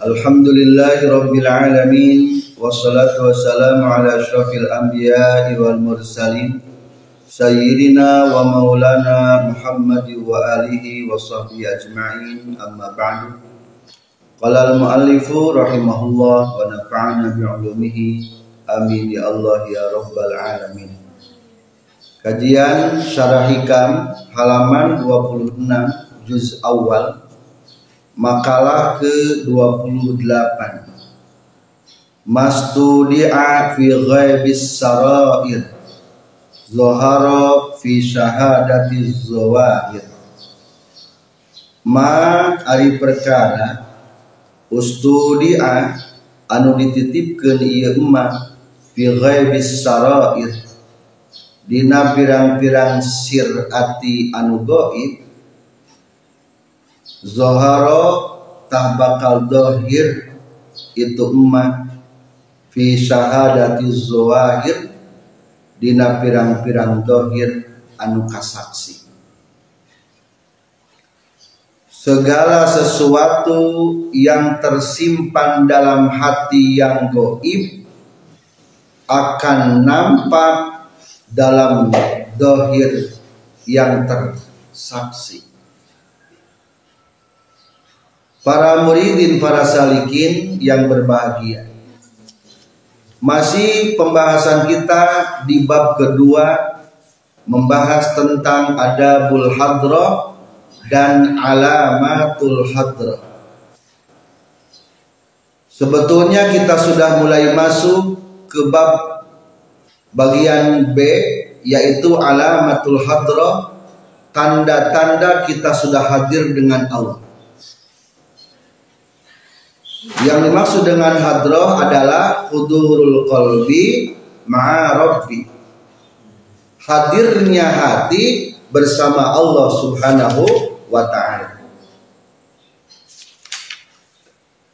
Alhamdulillahi rabbil alamin. Wassalatu wassalamu ala asyrafil anbiya'i wal mursalin. Sayyidina wa maulana Muhammad wa alihi wa sahbihi ajma'in. Amma ba'du. Qala al muallifu rahimahullah wa nafa'ana bi ulumihi. Amin ya Allah ya rabbal alamin. Kajian Syarah Hikam halaman 26 juz awal makalah ke-28 Mastudi'a fi ghaibis sarair. Zohara fi syahadati zawahir. Ma ari perkara Ustudi'a anu dititipkeun ieu emak fi ghaibis sarair. Dina pirang-pirang sirati anu goib zoharo tah bakal dohir itu emak fi syahadati zohir dina pirang-pirang dohir anu kasaksi segala sesuatu yang tersimpan dalam hati yang goib akan nampak dalam dohir yang tersaksi. Para muridin, para salikin yang berbahagia. Masih pembahasan kita di bab kedua membahas tentang adabul hadroh dan alamatul hadroh. Sebetulnya kita sudah mulai masuk ke bab Bagian B yaitu alamatul hadra tanda-tanda kita sudah hadir dengan Allah. Yang dimaksud dengan hadroh adalah hudurul qalbi ma'a rabbi. Hadirnya hati bersama Allah Subhanahu wa taala.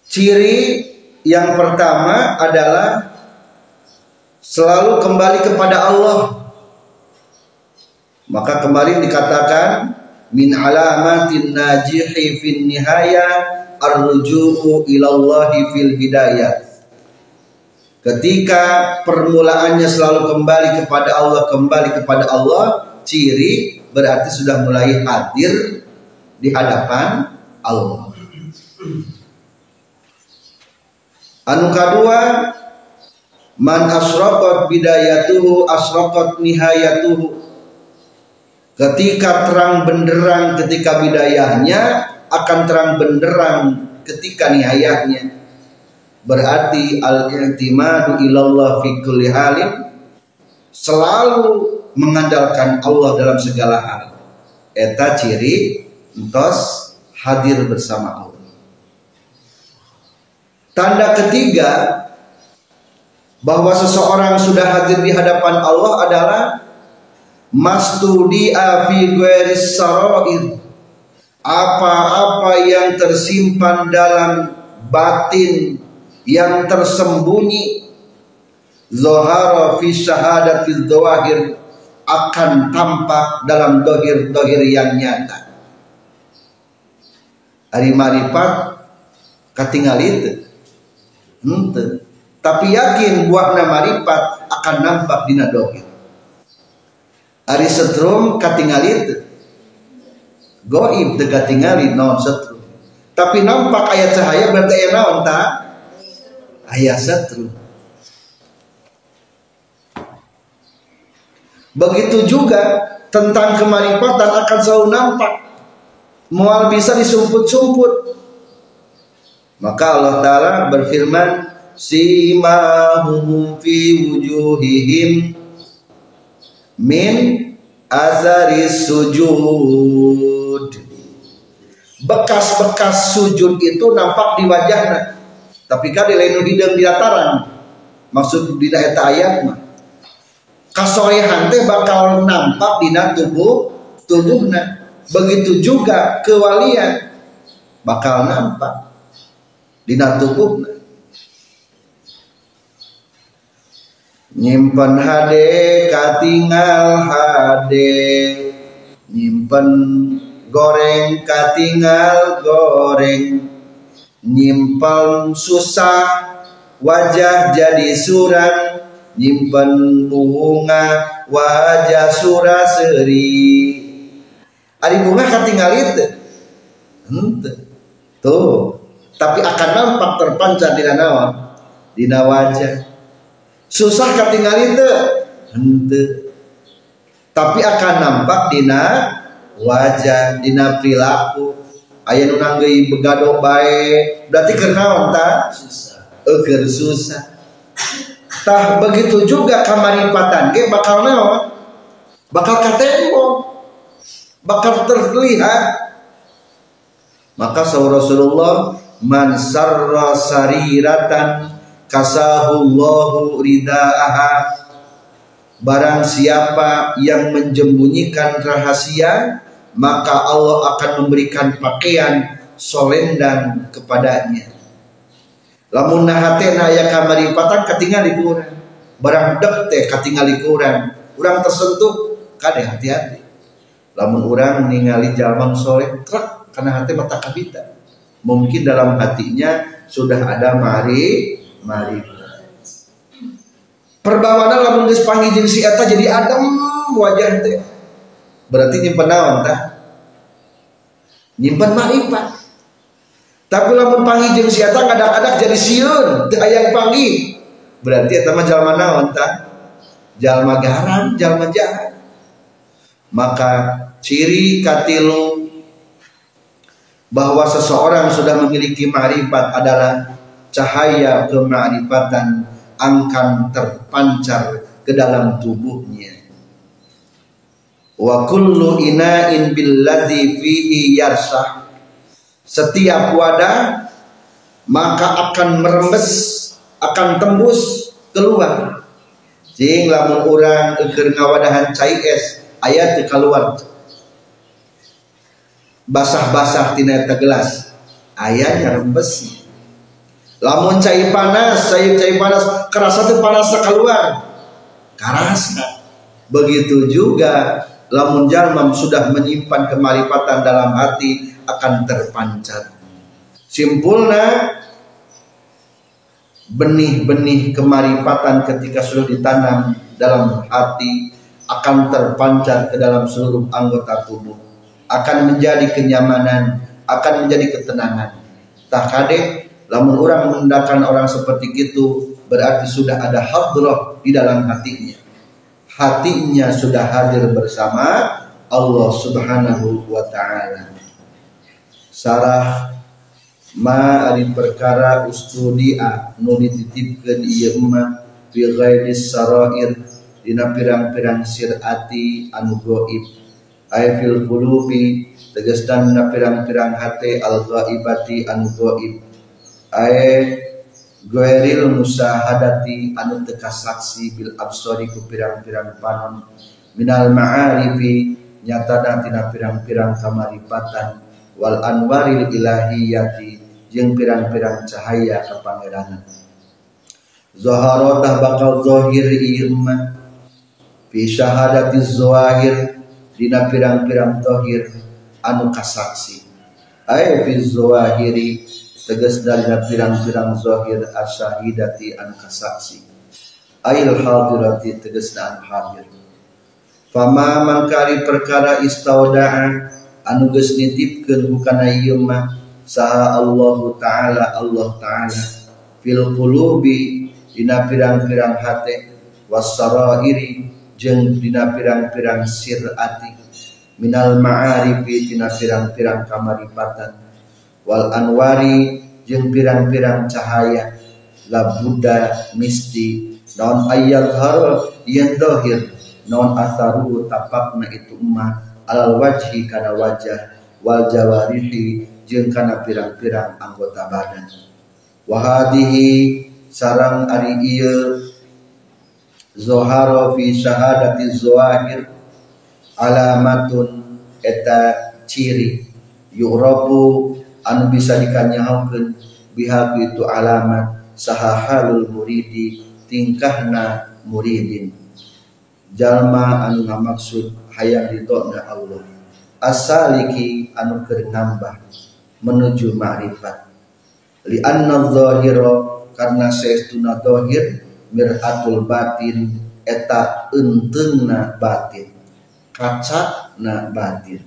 Ciri yang pertama adalah selalu kembali kepada Allah. Maka kemarin dikatakan min alamatin najihi fin nihaya arruju'u ilallahi fil hidayah. Ketika permulaannya selalu kembali kepada Allah, kembali kepada Allah, ciri berarti sudah mulai hadir di hadapan Allah. Anu kedua, Man asraqat bidayatuhu asraqat nihayatuhu. Ketika terang benderang ketika bidayahnya akan terang benderang ketika nihayahnya. Berarti al-i'timadu ilallah fi kulli halin selalu mengandalkan Allah dalam segala hal. Eta ciri entos hadir bersama Allah. Tanda ketiga bahwa seseorang sudah hadir di hadapan Allah adalah mastudi'a fi gharis sarair apa-apa yang tersimpan dalam batin yang tersembunyi zohara fi syahadati dzawahir akan tampak dalam dohir-dohir yang nyata. Hari marifat katingal itu. Henteu tapi yakin buah nama ripat akan nampak di dohir. Ari setrum katingalit goib dekat tingali non setrum tapi nampak ayat cahaya berarti ayat naon ayat setrum begitu juga tentang kemaripatan akan selalu nampak. Mual bisa disumput-sumput. Maka Allah Ta'ala berfirman simahum fi wujuhihim min azari sujud bekas-bekas sujud itu nampak di wajahnya. Tapi kan lain hidung di dataran. Maksud di eta ayat mah. Kasorehan teh bakal nampak di tubuh tubuhna begitu juga kewalian. Bakal nampak di tubuhna nyimpen HD katingal HD nyimpen goreng katingal goreng. Nyimpen susah wajah jadi suram nyimpen bunga wajah suraseri ari bunga katingal itu tuh. Tapi akan nampak terpancar di naon di wajah susah ketinggal itu hente tapi akan nampak dina wajah dina perilaku. Ayah nunang gei begado baik berarti kenaon ta? Susah. Eger susah. Tah begitu juga kamaripatan. Ge bakal naon bakal katembok. Bakal terlihat. Maka sahur Rasulullah man sarra sariratan kasahullahu ridaaha. Barang siapa yang menyembunyikan rahasia maka Allah akan memberikan pakaian solendang kepadanya. Lamun nahatena ya kamaripatan katingali kurang. Barang dek teh katingali kurang. Urang tersentuh kade hati-hati. Lamun urang ningali jalma soleh truk karena hati mata kabita. Mungkin dalam hatinya sudah ada mari mari perbawanan lamun geus panggih si jadi adem wajah teh berarti nyimpen naon tah? Nyimpen marifat tapi lamun panggih jeung si eta ngadak-adak jadi sieun teu aya panggih berarti eta mah jalma naon tah? Jalma garan jalma jahat maka ciri katilu bahwa seseorang sudah memiliki marifat adalah cahaya kemarifatan akan terpancar ke dalam tubuhnya wa kullu ina'in billadhi fihi yarsah. Setiap wadah maka akan merembes akan tembus keluar. Jing lamun urang keur ngawadahan cai es aya teu keluar basah-basah tina eta gelas aya nyarembes lamun cai panas cai cai panas kerasa tuh panas keluar keras begitu juga lamun jalmam sudah menyimpan kemarifatan dalam hati akan terpancar. Simpulnya benih-benih kemarifatan ketika sudah ditanam dalam hati akan terpancar ke dalam seluruh anggota tubuh. Akan menjadi kenyamanan akan menjadi ketenangan. Tak kadek lamun orang mendakan orang seperti itu berarti sudah ada hadrah di dalam hatinya hatinya sudah hadir bersama Allah subhanahu wa ta'ala. Sarah ma ari perkara ustudia nu dititipkeun ieu mah fi ghairi sarair dina pirang-pirang sirati anu gaib ay fil qulubi tegasna pirang-pirang hate al ghaibati anu gaib ae goeril musahadati anu teka saksi bil absori ku pirang-pirang panon. Minal ma'arifi nyata tina pirang-pirang kamaripatan. Wal anwaril ilahiyati jeung pirang-pirang cahaya kepangeranan Zaharatah bakal zahir ilma fi syahadati zahir dina pirang-pirang zahir anu kasaksi ay fi zahiri tegas dari pirang-pirang zahir asyahidati an kasaksi. Ail hadirati tegas dan hadir. Fama mangkari perkara istauda'a anu geus nitipkeun hukana ieu mah saha Allah taala Allah taala. Fil qulubi dina pirang-pirang hate wasarairi jeung dina pirang-pirang sirati minal ma'arifi dina pirang-pirang kamaripatan wal anwari jeung pirang-pirang cahaya. La buddha misti. Non ayat har yang dohir. Non asaru tapakna itu emak. Al wajhi kana wajah. Wal jawarihi jeung kana pirang-pirang anggota badan. Wahadihi sarang ari ieu. Zoharo fi syahadati zoahir. Alamatun eta ciri. Yu'rafu anu bisa dikanyahokeun biha itu alamat sahahalul muridi tingkahna muridin. Jalma anu ngamaksud hayang ridona Allah. Asaliki anu keur nambah menuju ma'rifat li anna dhahira karena saestuna dhahir mir'atul batin eta enteungna batin. Kaca na batin.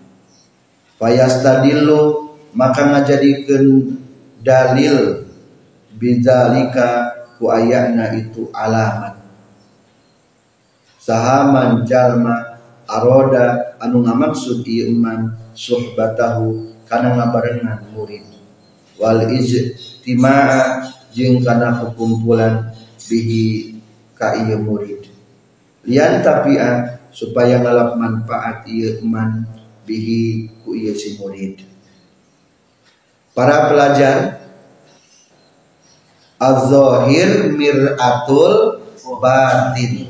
Fayastadillu maka ngajadikeun dalil bidzalika ku ayana itu alamat. Sahaman jalma aroda anu ngamaksud iman suhbatahu kana ngabarengan murid. Wal ijtimaa jeung kana kekumpulan bihi ka ieu murid. Lian tapi'a supaya ngalap manfaat ieu iman bihi ku ieu si murid para pelajar Az-zahir mir'atul batin.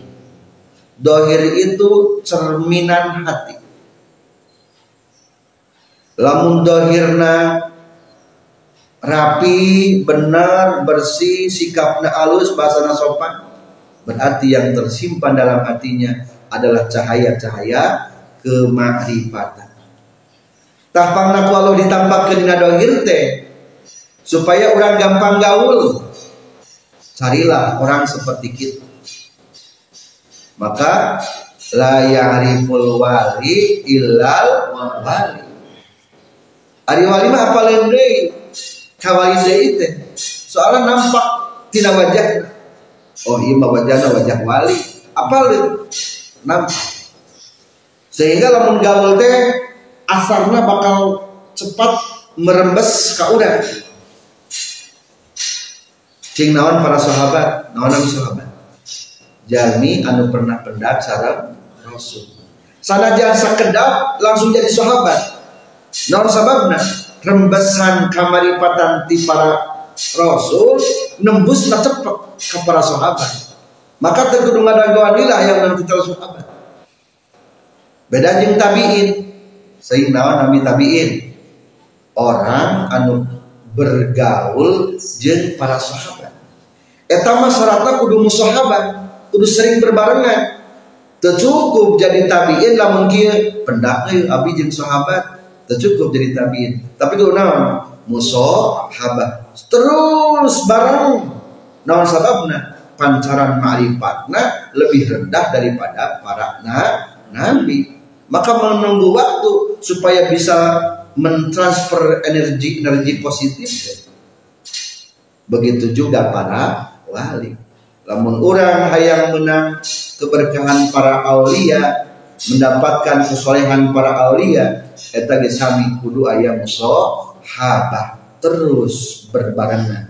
Dohir itu cerminan hati. Lamun dohirna rapi, benar, bersih, sikapna alus, bahasa sopan. Berarti yang tersimpan dalam hatinya adalah cahaya-cahaya kemakrifatan. Tapangna ku Allah ditampakkeun dina dohir teh supaya orang gampang gaul. Carilah orang seperti kita. Maka la ya'riful wali illal wali. Ari wali mah apa deui? Kawali deui teh. Soalnya nampak tina wajah. Oh iya mah wajahna wajah wali. Apa nampak. Sehingga lamun gaul teh asarna bakal cepat merembes ka urang Cing naon para sahabat, naon anu sahabat. Jalmi anu pernah pendak sareng Rasul. Sanajan sakedap langsung jadi sahabat. Naon sababna? Rembesan kamaripatan ti para Rasul nembus na cepet ke para sahabat. Maka terkudu ngadagoan lila yang nanti terus sahabat. Beda jeung tabiin. Sehingga naon nami tabiin. Orang anu bergaul jeung para sahabat Eta syaratnya kudu musahabat, kudu sering berbarengan. Tercukup jadi tabiin lamun kieu pendak abi sahabat, tercukup jadi tabiin. Tapi kudu naon? Musahabat. Terus bareng. Naon sababna? Pancaran ma'rifatna lebih rendah daripada para na, nabi. Maka menunggu waktu supaya bisa mentransfer energi energi positif. Begitu juga para wali lamun orang hayang menang keberkahan para aulia mendapatkan kesolehan para aulia eta ge sami kudu aya musahabah terus berbarengan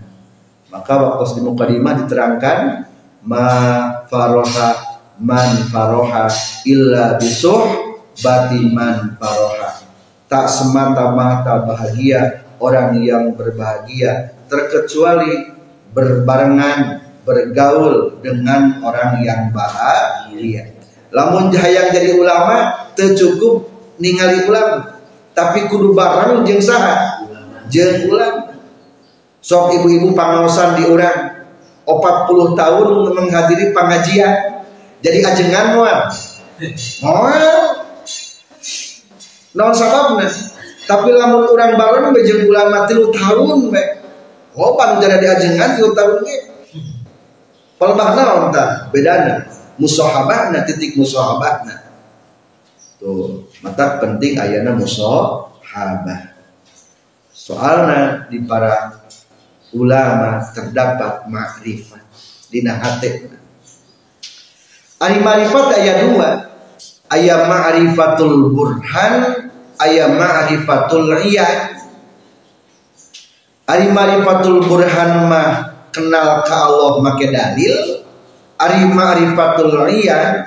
maka waktu di mukadimah diterangkan ma faroha man faroha illa bisuh batiman faroha tak semata-mata bahagia orang yang berbahagia terkecuali berbarengan bergaul dengan orang yang bahagia. Lamun hayang jadi ulama tercukup ningali ulama, tapi kudu bareng jeung saha? Jeung ulama. Sok ibu-ibu pangaosan di orang 40 tahun menghadiri pengajian jadi ajengan moal. Moal. Non sababna. Tapi lamun orang bareng bejeng ulama tilu tahun bae Oh pan jadi diajengan tiap tahun ge. Palebah naon tah bedana? Musahabahna titik musahabahna. Tuh, mata penting ayana musahabah. Soalnya di para ulama terdapat makrifat dina hati. Ari marifat ayat dua, ayat ma'rifatul burhan, ayat ma'rifatul iyad, Ari marifatul burhan mah kenal ke Allah make dalil. Ari marifatul riyan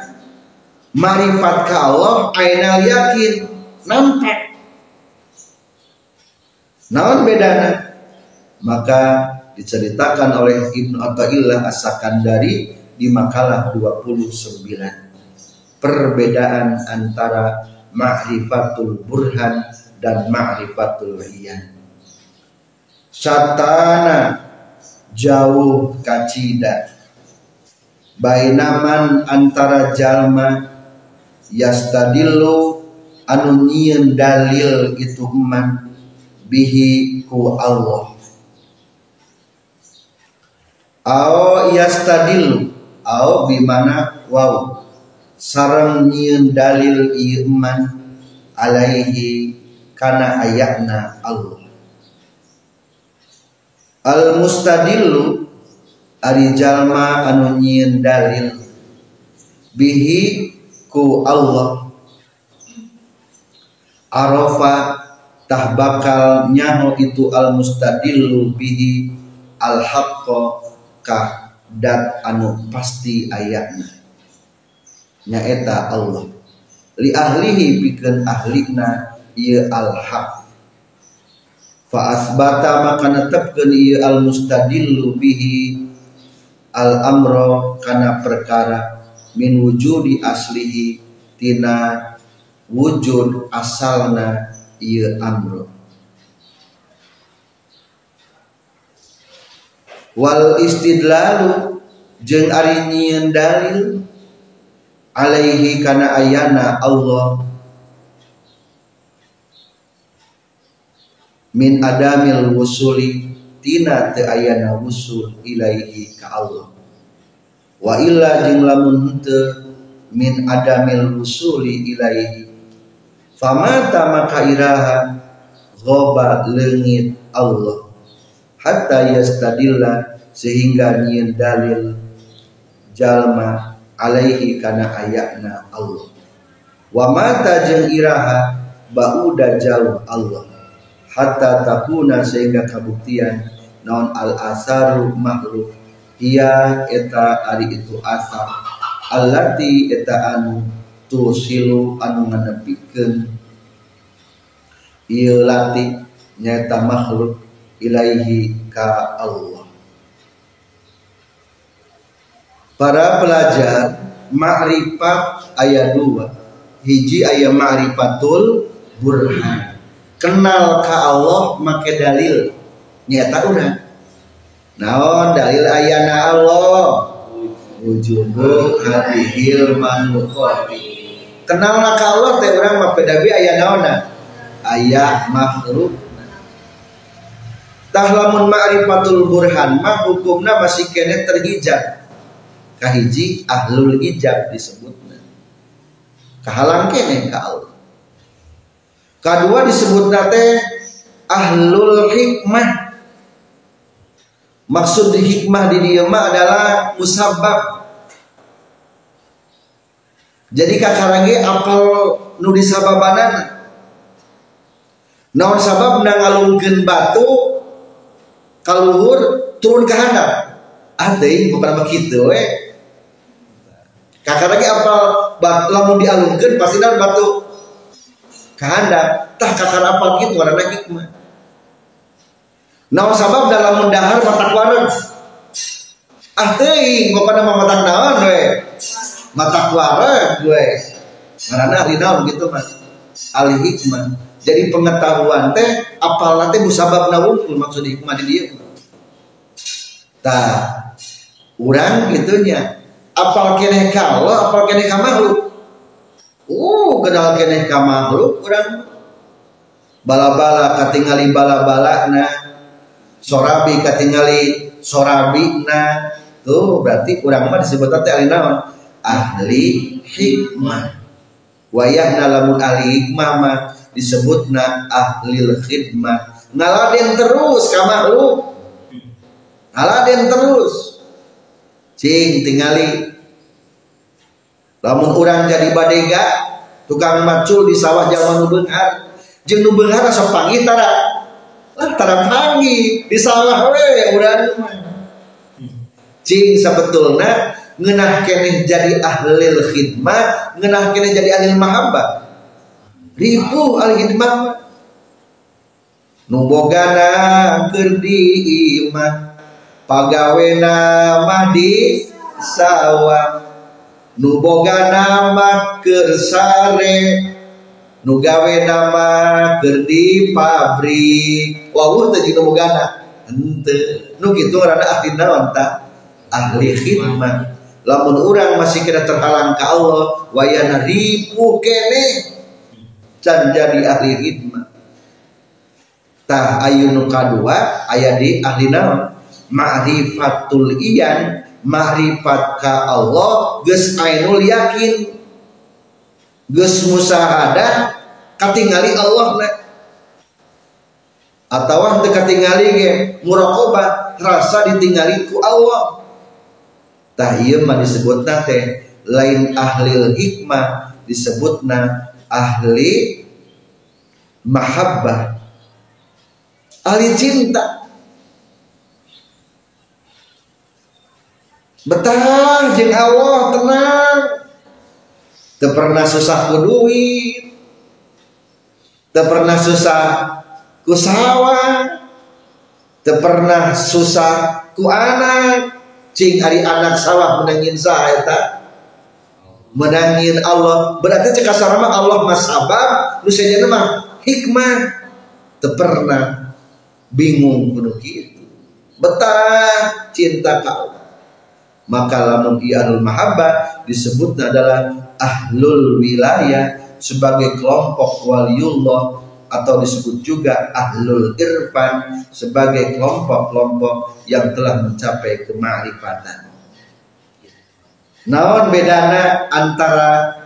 marifat ke Allah ainal yakin nampak. naon bedana maka diceritakan oleh Ibnu Athaillah As-Sakandari di makalah 29 perbedaan antara ma'rifatul burhan dan ma'rifatul iyan satana jauh kacida bainaman antara jalma yastadillu anu dalil itu man bihi ku Allah. Au yastadillu au bimana wow sarang nyieun dalil iman alaihi kana ayatna Allah. Al mustadillu ari jalma anu nyieun dalil bihi ku Allah. Arafa tah bakal nyaho itu al mustadillu bihi al haqqa ka dat anu pasti ayatna nyaeta Allah. Li ahlihi pikeun ahlina ieu al haq fa asbata maka netepkeun ieu al mustadillu bihi al amro kana perkara min wujudi aslihi tina wujud asalna ieu amro wal istidlalu jeung ari nyieun dalil alaihi kana ayana Allah min adamil wusuli tina teu ayana wusul ilaihi ka Allah. Wa illa jeung lamun min adamil wusuli ilaihi. Famata maka iraha ghoba leungit Allah. Hatta yastadilla sehingga nyin dalil jalma alaihi kana ayatna Allah. Wa mata jeung iraha bauda jauh Allah. Hatta takuna sehingga kabuktian naon al asaru makhluk. Ia eta ari itu asar. Allati eta anu tusilu anu nganepikeun ieu lati nyata makhluk ilaihi ka Allah para pelajar ma'rifat ayat 2 hiji ayat ma'rifatul burhan. Kenal ka Allah? Make dalil. Nyata urang naon dalil ayana Allah? Wujudu hadihil manuqati kenal ka Allah? Teh urang mah pedabi aya naonna aya makhluk. Tahlamun ma'rifatul burhan mah hukumna masih kene terhijab kahiji ahlul ijab disebutna kahalang kene ka Kedua disebut nate ahlul hikmah. Maksud di hikmah di dia adalah musabab. Jadi kakarange apal nu disababanana. Naon sabab nangalungkeun batu kaluhur turun ke handap. Ah teuing beberapa kitu we. Kakarange apal lamun dialungkeun pasti batu kehendak tah kakar apa gitu warna hikmah naon sabab dalam mendahar mata wareg? Ah teuing kok pada mamatak naon we? Mata wareg we. Karena ari naon gitu mas ahli hikmah. Jadi pengetahuan teh apal nanti musabab nawungkul maksud hikmah di dia tah urang gitunya apal keneh kalau apal keneh ka makhluk Uh, kenal keneh ka makhluk urang bala-bala katingali bala-bala na sorabi katingali sorabi na tuh berarti urang mah disebut teh ahli naon? Ahli hikmah. Wayahna lamun ahli hikmah mah disebutna ahli khidmah. Ngaladen terus ka makhluk ngaladen terus cing tingali. Lamun urang jadi badega tukang macul di sawah zaman nu beunghar jeung nu panggih tara lah tara panggih di sawah we urang. Cing sabetulna ngeunah keneh jadi ahli khidmah ngeunah keneh jadi ahli mahabbah ribu ahli khidmah nubogana kerdi imah pagawena mah di sawah. Nuboga nama kersare nugawe nama kerdi pabrik. Wawuh tadi nubogana ente. Nu gitu rada ahli naon tak ahli khidmah lamun orang masih kena terhalang ke Allah wayana ribu kene. Can jadi ahli khidmah tah ayu nu kadua aya di ahli naon ma'rifatul iyan ma'rifat ka Allah geus ainul yakin. Geus musahadah katingali Allah na atau teu katingali ge muraqabah rasa ditinggali ku Allah. Tah ieu mah disebutna teh lain ahli hikmah disebutna ahli mahabbah. Ahli cinta betah jeng Allah tenang. Tak pernah susah ku duit. Tak pernah susah ku sawah. Tak pernah susah ku anak. Cing hari anak sawah menangin tak menangin Allah. Berarti cek sarama Allah mas sabab nu nama hikmah. Tak pernah bingung kudu gitu betah cinta kau maka lamun ianul mahabbah disebutnya adalah ahlul wilayah sebagai kelompok waliullah atau disebut juga ahlul irfan sebagai kelompok-kelompok yang telah mencapai kemarifatan. Naon bedana antara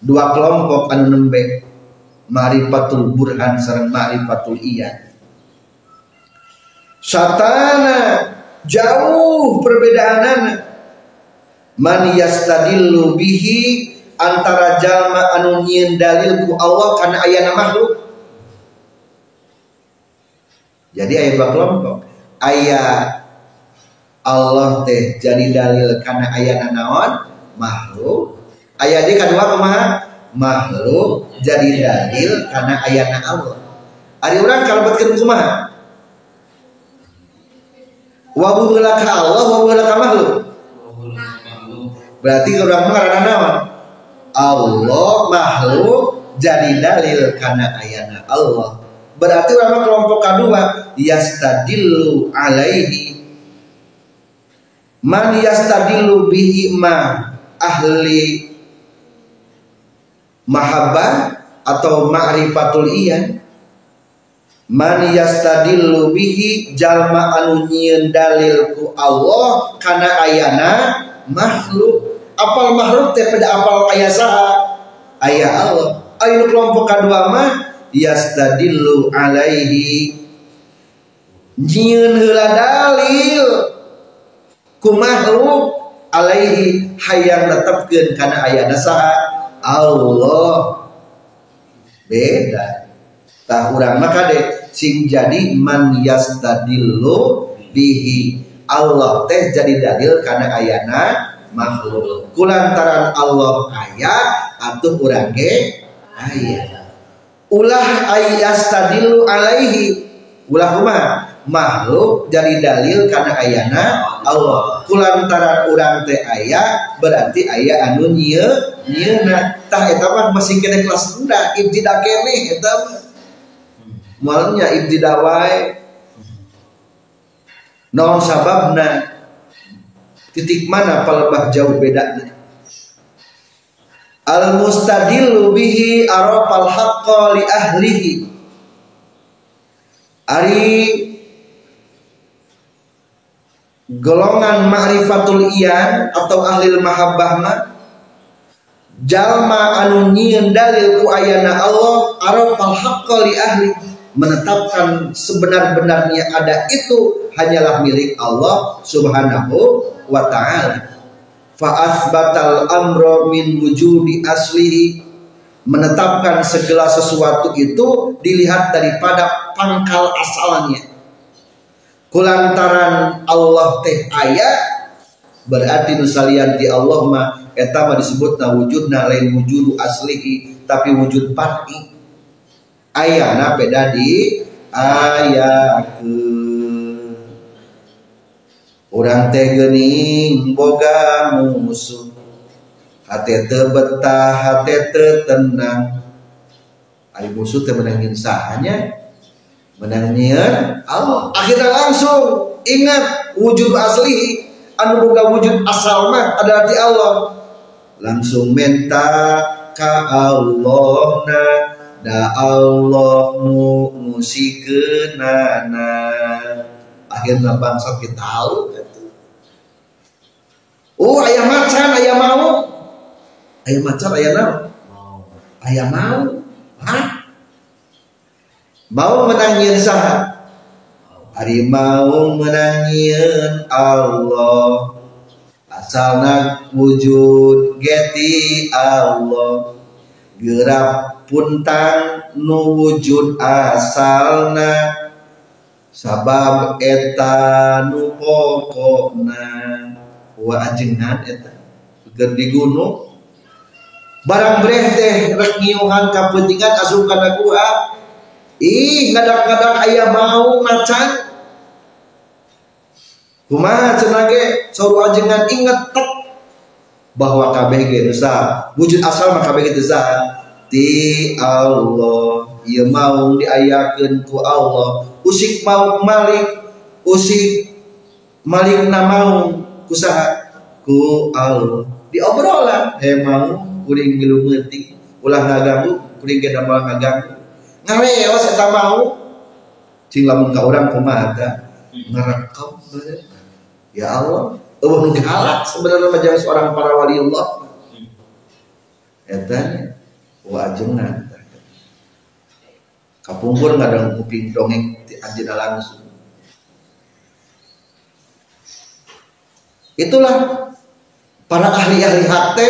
dua kelompok anu nembe marifatul burhan sareng marifatul iyan. Satana jauh perbedaan man yastadillu bihi antara jalma anu nyieun dalil Allah karena ayana makhluk. Jadi ayat dua kelompok. Ayat Allah teh jadi dalil karena ayana naon? Makhluk. Ayat di kedua kumaha makhluk. Jadi dalil karena ayana Allah. Ari orang kalau betkeun kumaha wabuhula ka Allah wabuhula ka makhluk. Berarti orang mengarana naon Allah makhluk jadi dalil karena ayana Allah. Berarti orang kelompok kedua. Yastadillu alaihi. Man yastadillu bihi ma ahli mahabbah atau ma'rifatul iyan man yastadillu bihi jalma anu nyieun dalil ku Allah kana ayana makhluk. Apal makhluk teh pada apal aya saha? Aya Allah. Anu kelompok kadua mah yastadillu alaihi. Nyieun heula dalil ku makhluk alaihi hayang netepkeun kana ayana saha? Allah. Beda tah urang maka deh sing jadi man yastadillu bihi. Allah teh jadi dalil karena ayana makhluk. Kulantaran Allah aya atuh urang ge aya ulah ayastadillu alaihi. Ulah kumaha makhluk jadi dalil karena ayana Allah. Kulantaran urang teh aya berarti aya anu nyieun nyieuna tah eta mah masih kena kelas rendah ibtidak keneh eta mah malnya ibtidawai. Non sababna? Titik mana palebah jauh bedanya? Al mustadillu bihi arafal haqqa li ahlihi. Ari golongan ma'rifatul iyan atau ahli mahabbah mah jalma anu nyieun dalil ku ayana Allah arafal haqqa li ahlihi menetapkan sebenar-benarnya ada itu hanyalah milik Allah Subhanahu wa taala. Fa asbatal amra min wujudi aslihi menetapkan segala sesuatu itu dilihat daripada pangkal asalnya. Kulantaran Allah teh ayat berarti nusalian di Allah mah eta mah disebutna wujudna lain wujudu aslihi tapi wujud parti ayana beda di ayaku. Orang teh geuning boga musuh. Hati teu betah hati teu tenang. Musuh teh sahanya menangin Allah. Akhirnya langsung ingat wujud asli. Anu boga wujud asal mah adalah ti Allah. Langsung minta ka Allah da Allah nu musikeunana akhirnya bangsa kita tahu. Oh ayah macan ayah mau. Ayah macan ayah naon ayah mau. Hah? mau menangin saha? Ari mau menangin Allah. Asalna wujud geti Allah gerak puntang nu wujud asalna. Sabab eta nu pokokna. Wa ajengan eta. Keur di gunung barang breh teh rek ngiuhan kapentingan asup kana gua ih kadang-kadang ayah mau macan kumaha cenah ge? Saur ajengan inget tek bahwa kabeh ge dosa wujud asal mah kabeh dosa ti Allah ieu mau diayakeun ku Allah. Usik mau malik usik malik na mau kusaha ku Allah. Diobrolan he mau kuring ngilu meuting ulah ngaganggu kuring ge damal ngaganggu ngareos eta mau. Cing lamun ka urang kumaha teh ngarekep Ya Allah, Nu galak sebenarnya macam seorang para wali Allah. Eta wajengna. Kapungkur nggak ada kuping dongeng di anjina langsung. Itulah para ahli-ahli hati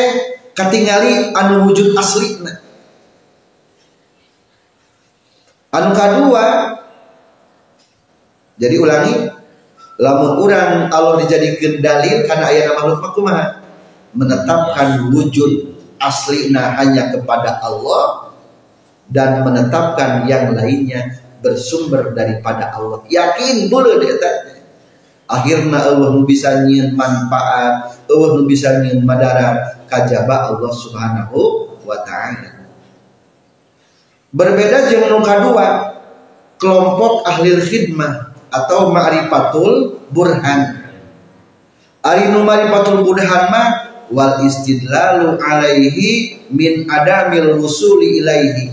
katingali anu wujud asli. Anu kedua, jadi ulangi, lamun orang Allah dijadikan dalil karena ayat makhluk makumah menetapkan wujud aslina hanya kepada Allah dan menetapkan yang lainnya bersumber daripada Allah. Yakin boleh dia akhirnya Allah bisa nyin manfaat Allah bisa nyin madarat kajaba Allah subhanahu wa ta'ala. Berbeda dengan kedua kelompok ahli khidmah atau ma'rifatul burhan. Ari nu ma'rifatul burhan mah wal istidlalu alaihi min adamil wusuli ilaihi.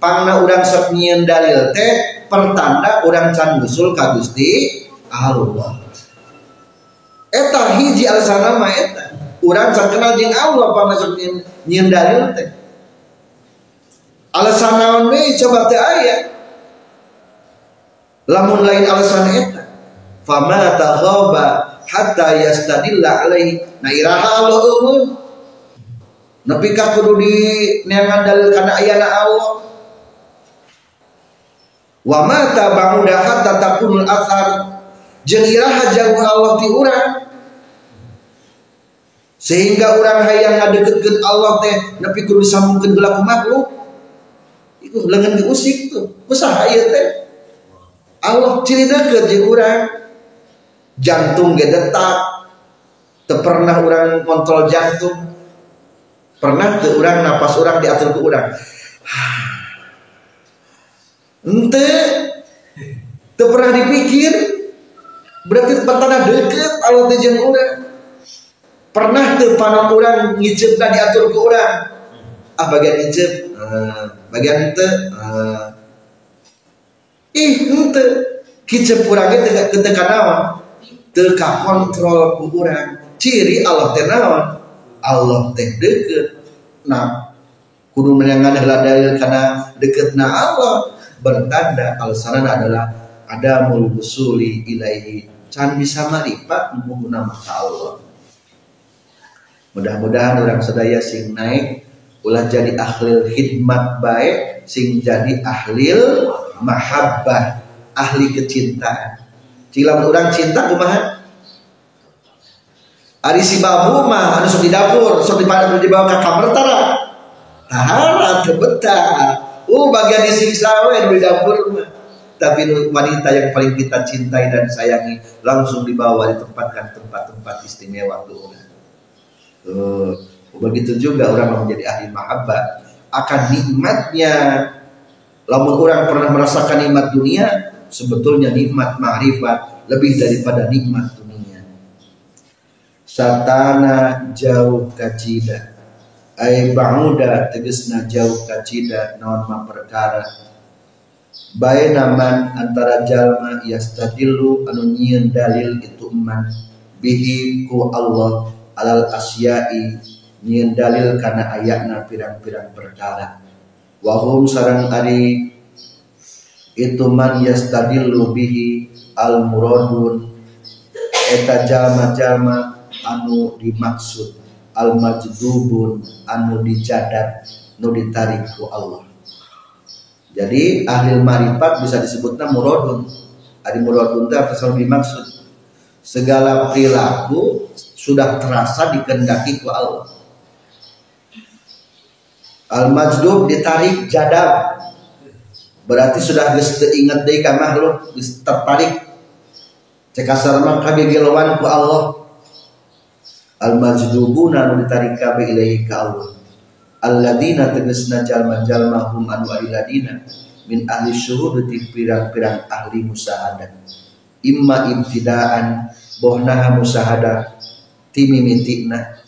Pangna urang sok nyieun dalil teh pertanda urang can usul ka Gusti Allah. Eta hiji alasan mah eta. Urang can kenal jeung Allah pangna sok nyieun dalil teh. Alasan naon coba teh aya lamun lain alasan eta fama taghaba hatta yastadilla alaihi. Na iraha Allah umum nepi ka kudu di neangan dalil kana ayana Allah. Wa ma tabauda hatta takunul athar. Jeung iraha jauh Allah ti urang. Sehingga orang hayang ngadeketkeun Allah teh nepi kudu disambungkeun ku makhluk. Iku leungeun diusik tuh. Usaha ieu teh Allah ciri deket di orang jantung ge detak. Pernah orang kontrol jantung. Pernah teu orang napas orang diatur ke orang. Ente teu pernah dipikir berarti pertanda deket Allah teh jeung urang pernah teu panam orang ngiceupna diatur ke orang. Ah bagian ngiceup uh, bagian teu uh, ih ente. Kicep urang teh teu naon? Teu ka kontrol ku urang ciri Allah teh Allah teh deukeut nah kudu menyangan dalil kana dekeutna Allah. Bertanda alasanna adalah ada mulbusuli ilaihi. Can bisa marifat menggunakan mata Allah. Mudah-mudahan orang sedaya sing naik ulah jadi ahlil khidmat baik sing jadi ahlil mahabbah ahli kecintaan. Cilam orang cinta kumaha? Ari si babu mah anu di dapur sok di pada dibawa ke kamar tara tahara teu uh bagian disiksa we di dapur mah. Tapi wanita yang paling kita cintai dan sayangi langsung dibawa ditempatkan tempat-tempat istimewa tuh. Uh, begitu juga orang menjadi ahli mahabbah. Akan nikmatnya lamun orang pernah merasakan nikmat dunia sebetulnya nikmat ma'rifat lebih daripada nikmat dunia. Satana jauh kacida ay ba'uda tegesna jauh kacida naon ma perkara. Naman antara jalma yastadillu anu nyieun dalil itu man. Bihi ku Allah alal asyai nyin dalil karena ayatna pirang-pirang perkara wahum sarang ari itu man yastadillu bihi al muradun eta jalma-jalma anu dimaksud al majdubun anu dijadat nu ditarik ku Allah. Jadi ahli marifat bisa disebutnya muradun. Ari muradun itu apa dimaksud? Segala perilaku sudah terasa dikendaki ku Allah Al majdub ditarik jadab. Berarti sudah geus ingat deui ka makhluk, geus tertarik. Cek asar mah kabigilawan ku Allah. Al majdubuna nu ditarik kabe ilaihi ka Allah. Alladzina tegasna jalma-jalma hum anu aliladina min ahli syuhud di pirang-pirang ahli musahadah. Imma ibtidaan bohnaha musahadah timimitikna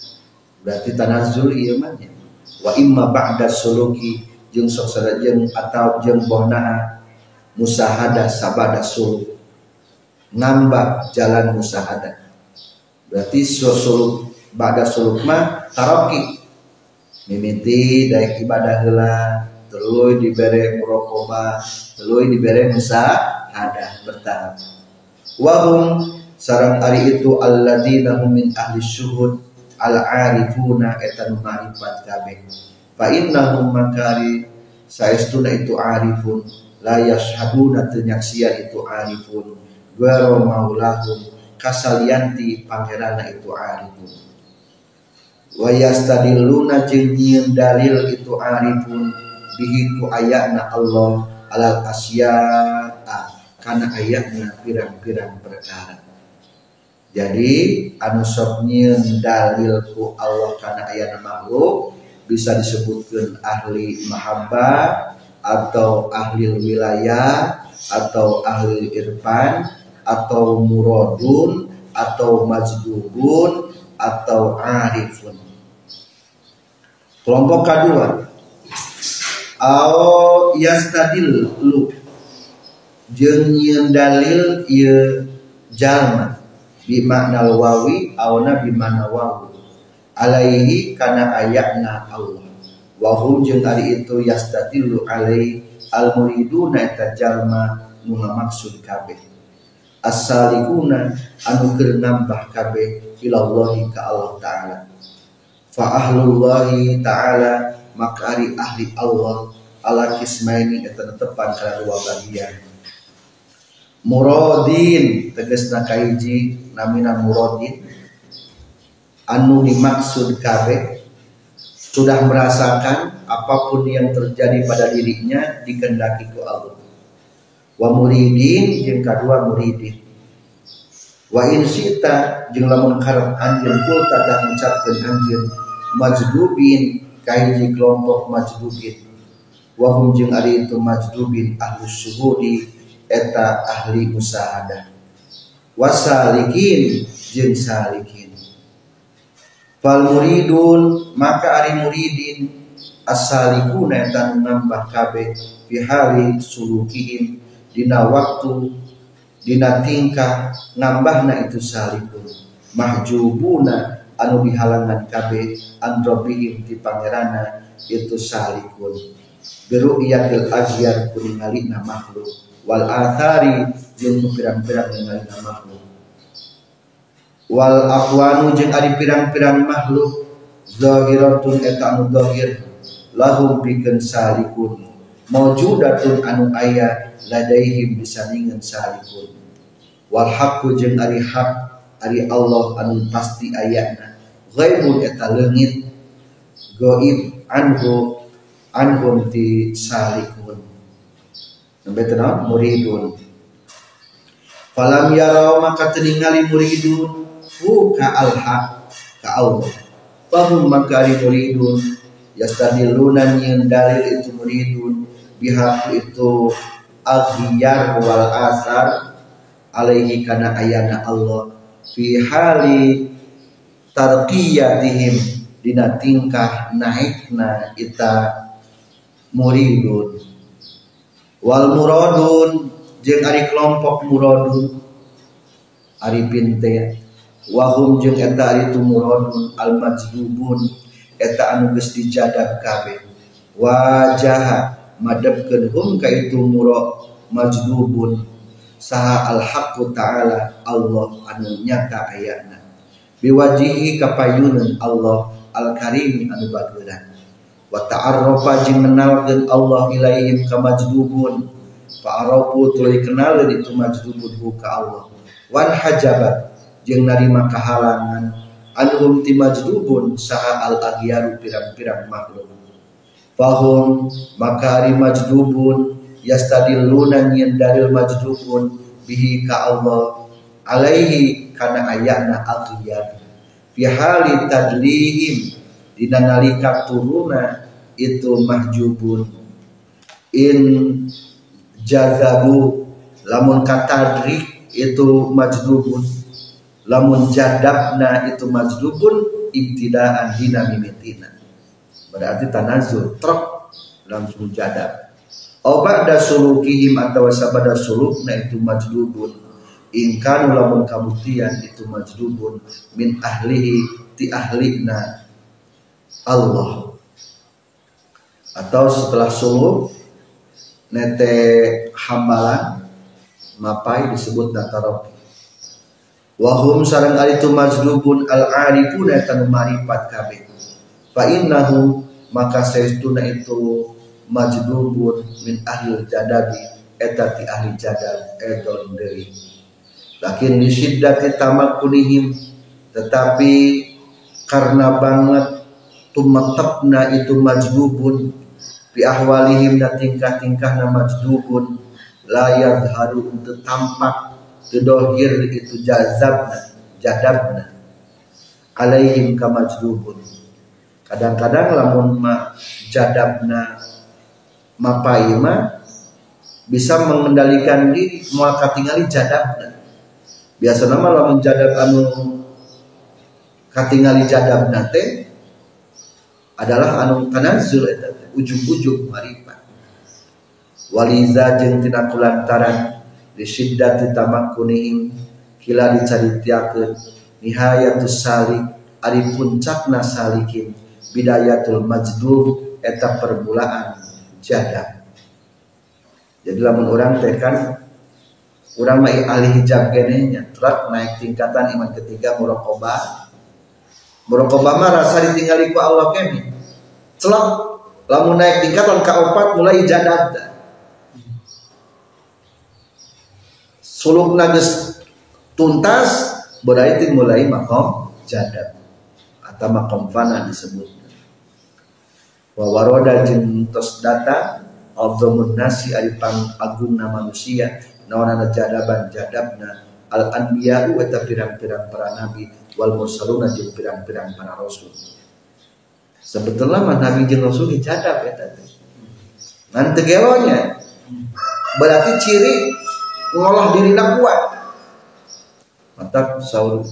berarti tanazzul ieu mah wa imma ba'da suluki jeung sok jeung atau jeung bohna musahadah sabada suluk. Ngambak jalan musahadah berarti suluk ba'da suluk mah taroki. Mimiti daek ibadah heula tuluy dibere muraqabah tuluy dibere musahadah bertahap wahum sarang ari itu alladzina hum min ahli syuhud al arifuna etan marifat kabeh. Fa innahum makari saestuna itu arifun. La yashhaduna tenyaksian itu arifun. Garo maulahum kasalianti pangerana itu arifun. Wa yastadilluna jeung dalil itu arifun. Bihi ku ayatna Allah alal asya'a kana ayatna pirang-pirang perkara jadi anu sok dalil ku Allah karena ayat makhluk bisa disebutkan ahli mahabbah atau ahli wilayah atau ahli irfan atau muradun atau majdubun atau arifun. Kelompok kedua. Au yastadil lu. Jeung dalil ieu jalma bimakna wawi auna bimana wawu alaihi kana ayatna Allah. Wahum jeung ari itu yastatilu alai al muriduna eta jalma maksud kabeh. As-salikuna anu nambah kabeh ilallahi ka Allah taala. Fa ahlullahi taala maka ari ahli Allah ala kismaini eta tepan kana dua bagian. Muradin tegasna kaiji namina muradin anu dimaksud kabeh sudah merasakan apa pun yang terjadi pada dirinya dikendaki ku Allah. Wa muridin jeung kadua muridin. Wa in sita jeung lamun karep anjeun kul tata ngucapkeun anjeun majdubin kaiji kelompok majdubin. Wa hum jeung ari itu majdubin ahlus syuhudi eta ahli musahadah wasalikin jeung salikin. Fal muridun maka ari muridin asalikuna eta nambah kabeh fi hali sulukihim dina waktu dina tingkah nambahna itu salikun. Mahjubuna anu dihalangan kabeh androbihim di pangerana itu salikun. Beru iyatil agyar kuningalina makhluk wal athari jeung pirang-pirang ninggalina makhluk. Wal aqwanu jeung ari pirang-pirang makhluk. Zahiratun eta anu zahir. Lahum pikeun salikun. Maujudatun anu aya ladaihim disandingan salikun. Wal haqqu jeung ari hak ari Allah anu pasti ayana ghaibun eta leungit goib anhu anhum ti salikun Tenang muridun. Falam yarau maka teningali muridun. Hu ka alha ka Allah. Fahum maka ari muridun. Yastadiluna nyen dalil itu muridun. Biha itu aghyar wal asar. Alaihi kana ayana Allah. Fi hali tarqiyatihim. Dina tingkah naikna ita muridun wal muradun jeung ari kelompok muradun ari pinte wahum jeung eta ari tu muradun al majdubun eta anu geus dijadab kabeh. Wajah madabkeun hum ka itu murad majdubun saha al haqqu ta'ala Allah anu nyata ayatna. Biwajihi kapayunan Allah al karim anu bageurang wa ta'arrafa jeung menalkeun Allah ilaihim ka majdubun fa arafu tuluy kenal itu majdubun ka Allah. Wan hajabat jeung narima kahalangan anhum ti majdubun saha al aghyaru pirang-pirang makhluk. Fahum makari majdubun yastadilluna nyen dalil majdubun bihi ka Allah. Alaihi kana ayana aghyar fi hali tadlihim dina nalika turuna itu mahjubun. In jazabu lamun katadrik itu majdubun lamun jadabna itu majdubun ibtidaan dina mimitina berarti tanazul truk langsung jadab. Obat da sulukihim atau sabada sulukna itu majdubun Ingkanu lamun kabuktian itu majdubun min ahlihi ti ahlina Allah. Atau setelah suluk nete hambalan mapai disebut dataroki wahum sarang itu majdubun al arifun eta marifat kabeh fa innahu maka saestuna itu majdubun min ahli jadabi eta ti ahli jadab edon deui lakin di syiddati tamakunihim tetapi karena banget tumatapna itu majdubun fi ahwalihim na tingkah-tingkah na majdubun la yadharu untuk tampak. Tedohir itu jazabna jadabna. Alaihim ka majdubun kadang-kadang lamun ma jadabna mapaima bisa mengendalikan diri mau katingali jadabna. Biasa nama lamun jadab anu katingali jadab nate adalah anu tanazul ujung-ujung marifat waliza jeung tina kulantaran di syiddati tamakkunihim kila dicaritiakeun nihayatus salik ari puncakna salikin bidayatul majdub eta permulaan jadab jadi lamun orang teh kan Urang mai ahli hijab gene nya truk naik tingkatan iman ketiga muraqabah. Muraqabah mah rasa ditinggali ku Allah kene. Celak lamun naik tingkatan kaopat mulai jadab. Suluk nages tuntas berarti mulai makom jadab atau makom fana disebut. Wa waroda jeung tos data Abdul nasi ari pang agung na manusia. Nawana jadaban jadabna al anbiya eta pirang-pirang para nabi. Wal mursaluna jeung pirang-pirang para rasul sebetulnya nabi jeung rasul jadab eta teh tegelonya berarti ciri ngolah diri kuat. Mata saur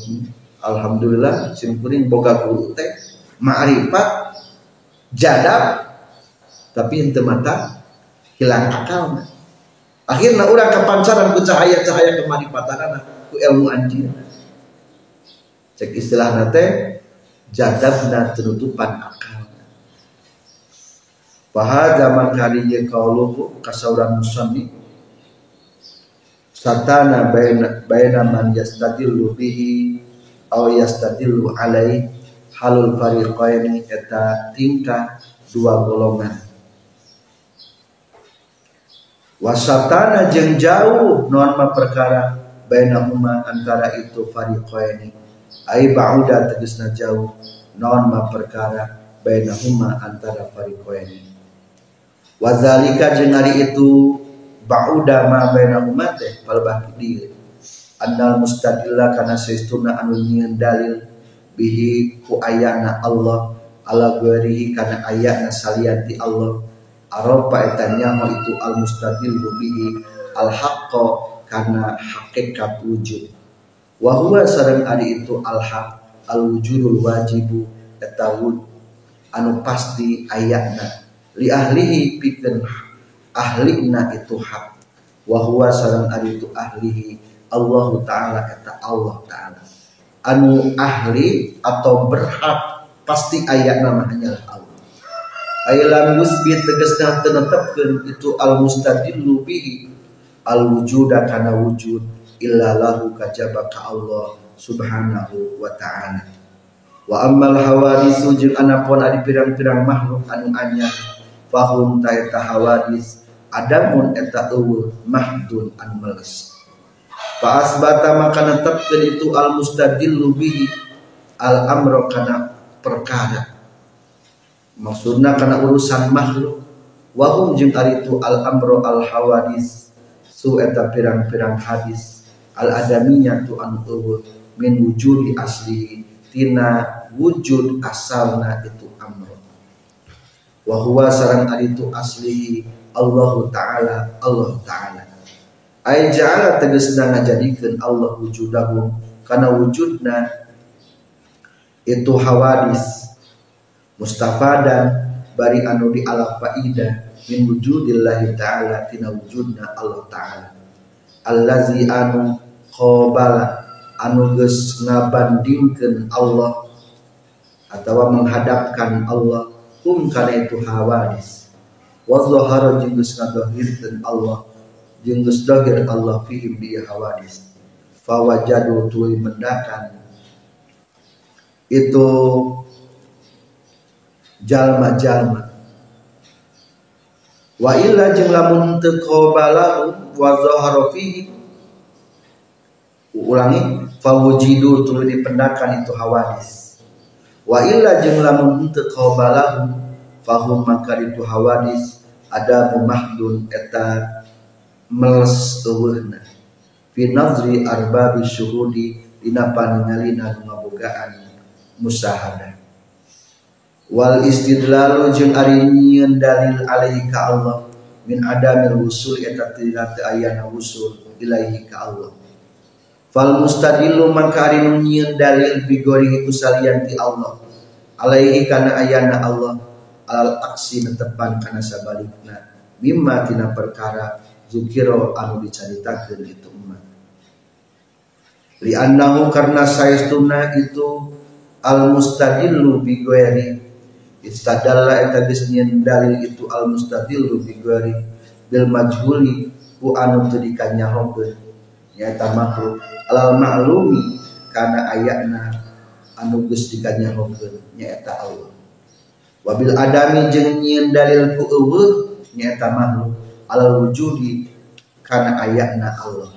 alhamdulillah simpuring boga guru teh ma'rifat jadab tapi ente mata hilang akal. Akhirnya orang kepancaran ku cahaya-cahaya kemaripatan ku ilmu anjir cek istilah nate jadabna tenutupan akal. Fahadha zaman kalinya kauluhu kasauran musanni satana baina baina man yastadillu bihi aw yastadillu alai halul fariqaini eta tingkah dua golongan. Wasatana jeng jauh non perkara bainahuma antara itu fariqaini ai ba'uda tegasna jauh non ma perkara bainahuma antara fariqaini. Wazalika jeung ari itu ba'uda ma bainahuma teh palebah di annal mustadilla kana saestuna anu nyieun dalil bihi ku ayana Allah ala ghairihi kana ayana salianti Allah. Aropa eta nyaho itu al mustadillu bihi al haqqo kana hakikat wujud wa huwa sareng ari itu al haq al wujudul wajibu eta anu pasti ayatna li ahlihi pikeun ahlina itu hak. Wa huwa sareng ari itu ahlihi Allah taala eta Allah taala. Anu ahli atau berhak pasti ayat nama hanyalah Allah aylam yusbit tegasna tenetepkeun itu al mustadillu bihi al wujuda kana wujud illa lahu kajaba ka Allah subhanahu wa ta'ala. Wa ammal hawadisu jeung anapun adi pirang-pirang makhluk anu anyar fahum ta eta hawadis adamun eta eueuh mahdun an meles Fa asbata maka netepkeun itu al mustadillu bihi al amro kana perkara. Maksudna kana urusan makhluk. Wahum jeung ari itu al amro al hawadis su eta pirang-pirang hadis al adamiyah tu anu eueuh min wujudi asli tina wujud asalna itu amro. Wa huwa sareng ari itu asli Allah taala Allah taala. Ay ja'ala tegasna ngajadikeun Allah wujudahu kana wujudna itu hawadis. Mustafadan bari anu di ala faida min wujudillahi ta'ala tina wujudna Allah ta'ala. Allazi anu qabala anu geus ngabandingkeun Allah atau menghadapkan Allah. Kum kana itu hawadis. Wa zahara jeung geus ngadahirkeun Allah jeung geus dahir Allah fihim di hawadis. Fawajadu tuluy mendakan. Itu jalma-jalma. Wa illa jeung lamun teu qabalahu wa zahara fihi ulangi. Fawujidu tuluy dipendakan itu hawadis. Wa illa jeung lamun teu qabalahu fahum maka itu hawadis. Ada mumahdun eta meles eueuhna. Fi nazri arbabi syuhudi dina paningalina ngabogaan musahadah wal istidlalu jeung ari nyieun dalil alaihi ka Allah min adamil usul eta teu ayana usul ilaihi ka Allah fal mustadillu maka ari dalil bigori ku salian ti Allah. Alaihi kana ayana Allah. Alal aksi netepan kana sabalikna. Mimma tina perkara zukiro anu diceritakan itu umat. Li annahu karena saestuna itu al mustadillu bi ghairi istadalla eta geus dalil itu al mustadillu bi ghairi bil majhuli ku anu teu dikanyahokeun nyaeta makhluk. Alal ma'lumi kana ayatna anu geus dikanyahokeun nyaeta Allah. Wabil adami jeung nyieun dalil ku eueuh makhluk. Alal wujudi karena ayatna Allah.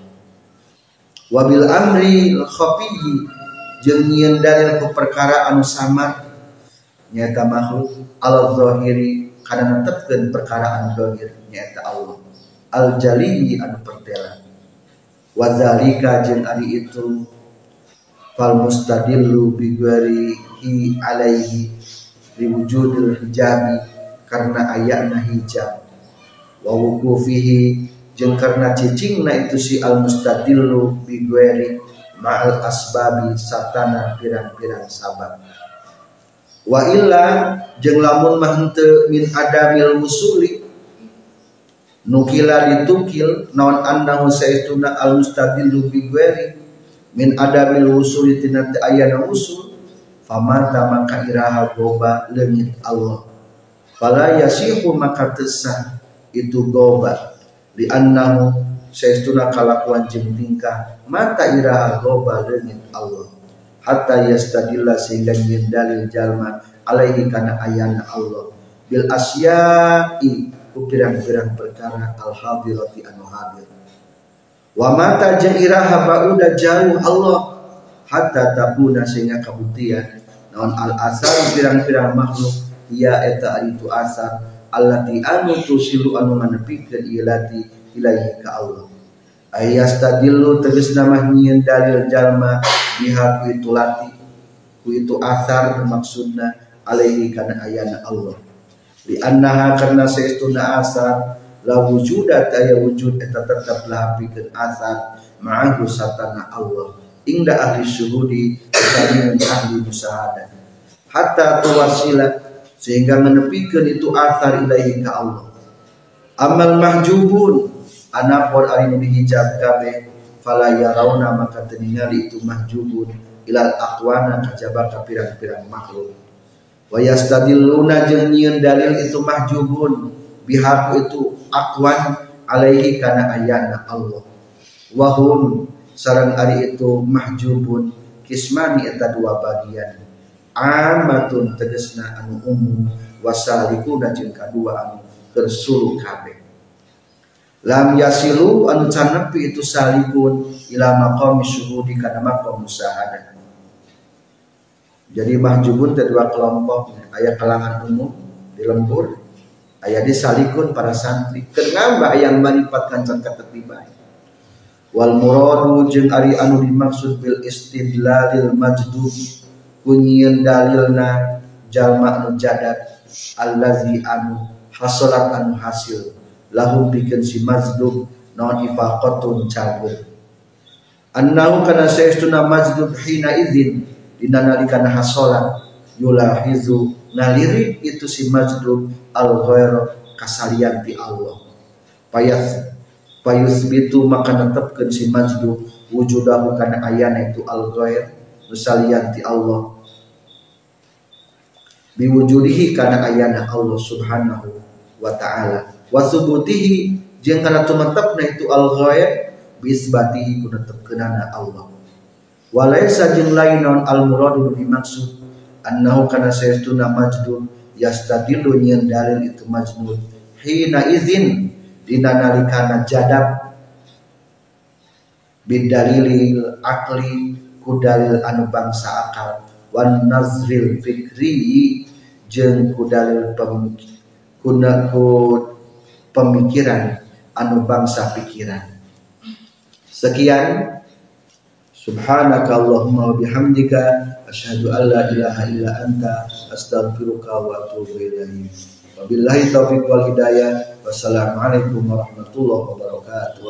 Wabil amri khafiyyi jeung nyieun dalil ku perkara anu samar nyata makhluk. Al zahiri kana netepkeun perkara anu zahir nyata Allah. Al jali anu pertela wa zalika jeung ari itu fal mustadillu bi hi alaihi wujudil hijabi karena ayatna hijab. Wa wuqufihi jeung karena cicingna itu si al mustadillu bi ma'al asbabi satana pirang-pirang sabab. Wa illa jeung lamun mah min adamil musuli nukila ditukil naon annahu saituna al mustadillu bi gueri min adamil usuli tina ayana usul famata maka iraha goba leungit Allah. Fala yasihu maka tesah itu goba di annahu saestuna kalakuan jeung tingkah mata iraha goba leungit Allah. Hatta yastadilla sehingga nyin dalil jalma alaihi kana ayana Allah. Bil asya'i ku pirang-pirang perkara al hadirati anu hadir wa mata jeung iraha bauda jauh Allah hatta tabuna sehingga kabuktian naon al asal pirang-pirang makhluk ia eta itu asal allati anu tusilu anu nganepikeun ilati ilaihi ka Allah. Ayastadillu tegas nama nyian dalil jalma biha itu lati ku itu asar maksudna alaihi kana ayana Allah li annaha karna saestuna asar la wujudat aya wujud eta tetep lahapikeun asar ma'ahu satana Allah. Ingda ahli syuhudi kami ahli musahadah hatta tuwasila sehingga menepikeun itu asar ilaihi ka Allah. Amal mahjubun anapun ari nu dihijab kabeh fala yarawna maka teningali itu mahjubun ilal aqwana kajaba ka pirang-pirang makhluk wa yastadilluna jeung nyieun dalil itu mahjubun bihaku itu aqwan alaihi kana ayana Allah. Wahum sarang ari itu mahjubun kismani eta dua bagian. Amatun tegesna anu umum wasalikuna jeung kadua anu kersulu kabeh. Lam yasilu anu can nepi itu salikun ila maqam syuhudi kana maqam musahadah jadi mahjubun dua kelompok aya kalangan umum di lembur aya di salikun para santri. Kenapa yang manipatkan can katetiba wal muradu jeung ari anu dimaksud bil istidlalil majdub kunyin dalilna jalma anu jadat allazi anu hasolat anu hasil lahum bikin si mazdub non ifaqatun cabut. Annahu kana saestuna mazdub hina idzin dina nalikana hasolat yulahizu naliri itu si mazdub al ghair kasalian ti Allah. Payas bitu maka netepkeun si mazdub wujudahu kana ayana itu al ghair nusalian ti Allah. Biwujudihi kana ayana Allah subhanahu wa ta'ala. Wa subutihi jeung kana tumetepna itu al ghaib bisbatihi kuna tepkeunana Allah walaysa jeung lain naon al muradu dimaksud? Annahu kana sayastuna majdun yastadillu nyen dalil itu majnun hina izin dina nalikana jadab. Bidalilil akli ku dalil anu bangsa akal. Wan nazril fikri jeung ku dalil kuna ku pemikiran anu bangsa pikiran. Sekian subhanaka allahumma bihamdika asyhadu an la ilaha illa anta astaghfiruka wa atubu ilaik wabillahi taufiq wal hidayah. Wassalamualaikum warahmatullahi wabarakatuh